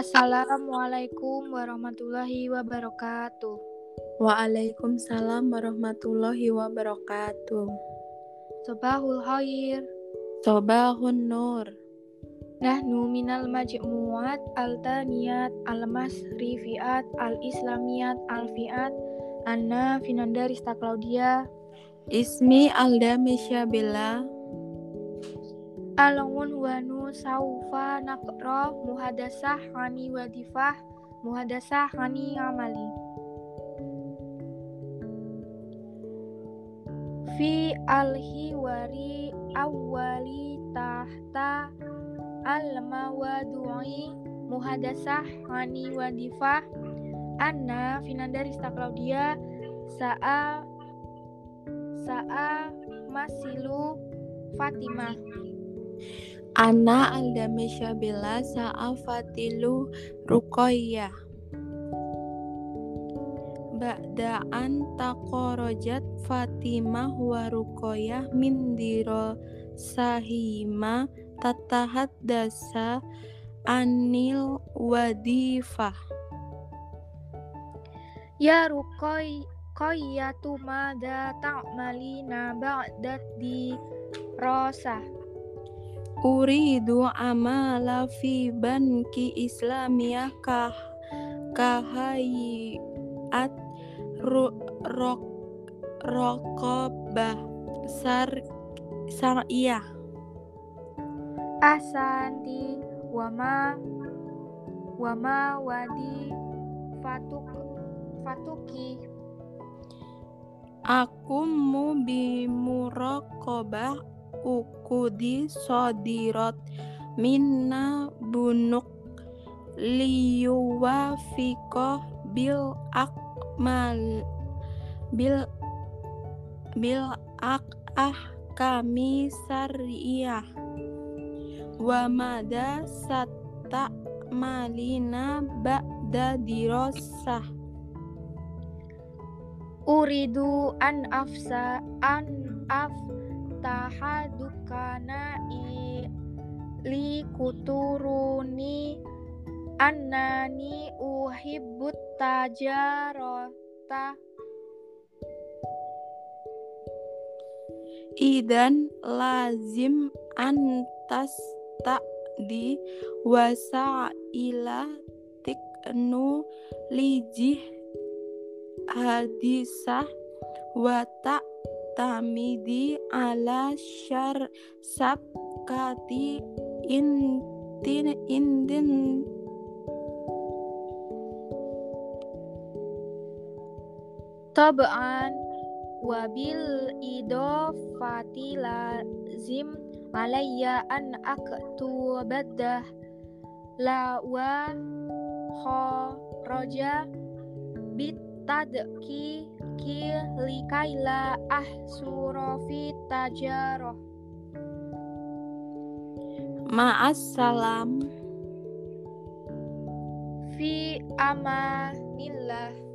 Assalamualaikum warahmatullahi wabarakatuh. Waalaikumsalam warahmatullahi wabarakatuh. Sobahul khair. Sobahun nur. Nahnu minal majmuat al-taniyat al-masrifiat al-islamiyat al-fiat Anna Finandarista Claudia Ismi Alda Misyabila Alongun wanu saufa nakro muhadasah hani wadifah muhadasah hani amali. Fi al-hiwari awali tahta al-mawadu'i muhadasah hani wadifah Anna Finandarista Claudia Sa'a Sa'a Masilu Fatimah Ana Alda Misyabila Sa'a Fatilu Rukoyah Ba'daan takorojat Fatimah wa Rukoyah min diro sahima tatahat dasa anil wadifah. Ya Rukoy Koyatu mada ta'malina ba'dat di rosa Uridu amala fi banki islamiyah kah kahayat ru, rok rokobah sar sariyah. Asanti wama wama wadi fatuk fatuki. Aku mu bimuraqabah ukudi sodirot minna bunuk liyuwafikoh bil akmal bil bil ak ah kami sariyah. Wa mada satta malina ba'da dirosah Uridu an afsa an af tahadukana i li kuturuni annani uhibbut tajarota Idan lazim antas tak di wasaila tiknu lijih hadisah wa tak tamidi ala syar sabkati intin indin. Tabaan wabil idofati lazim alayya an aktubadah la wa kharaja bit ki likaila ahsurafi tajaroh. Ma'assalam. Fi amanillah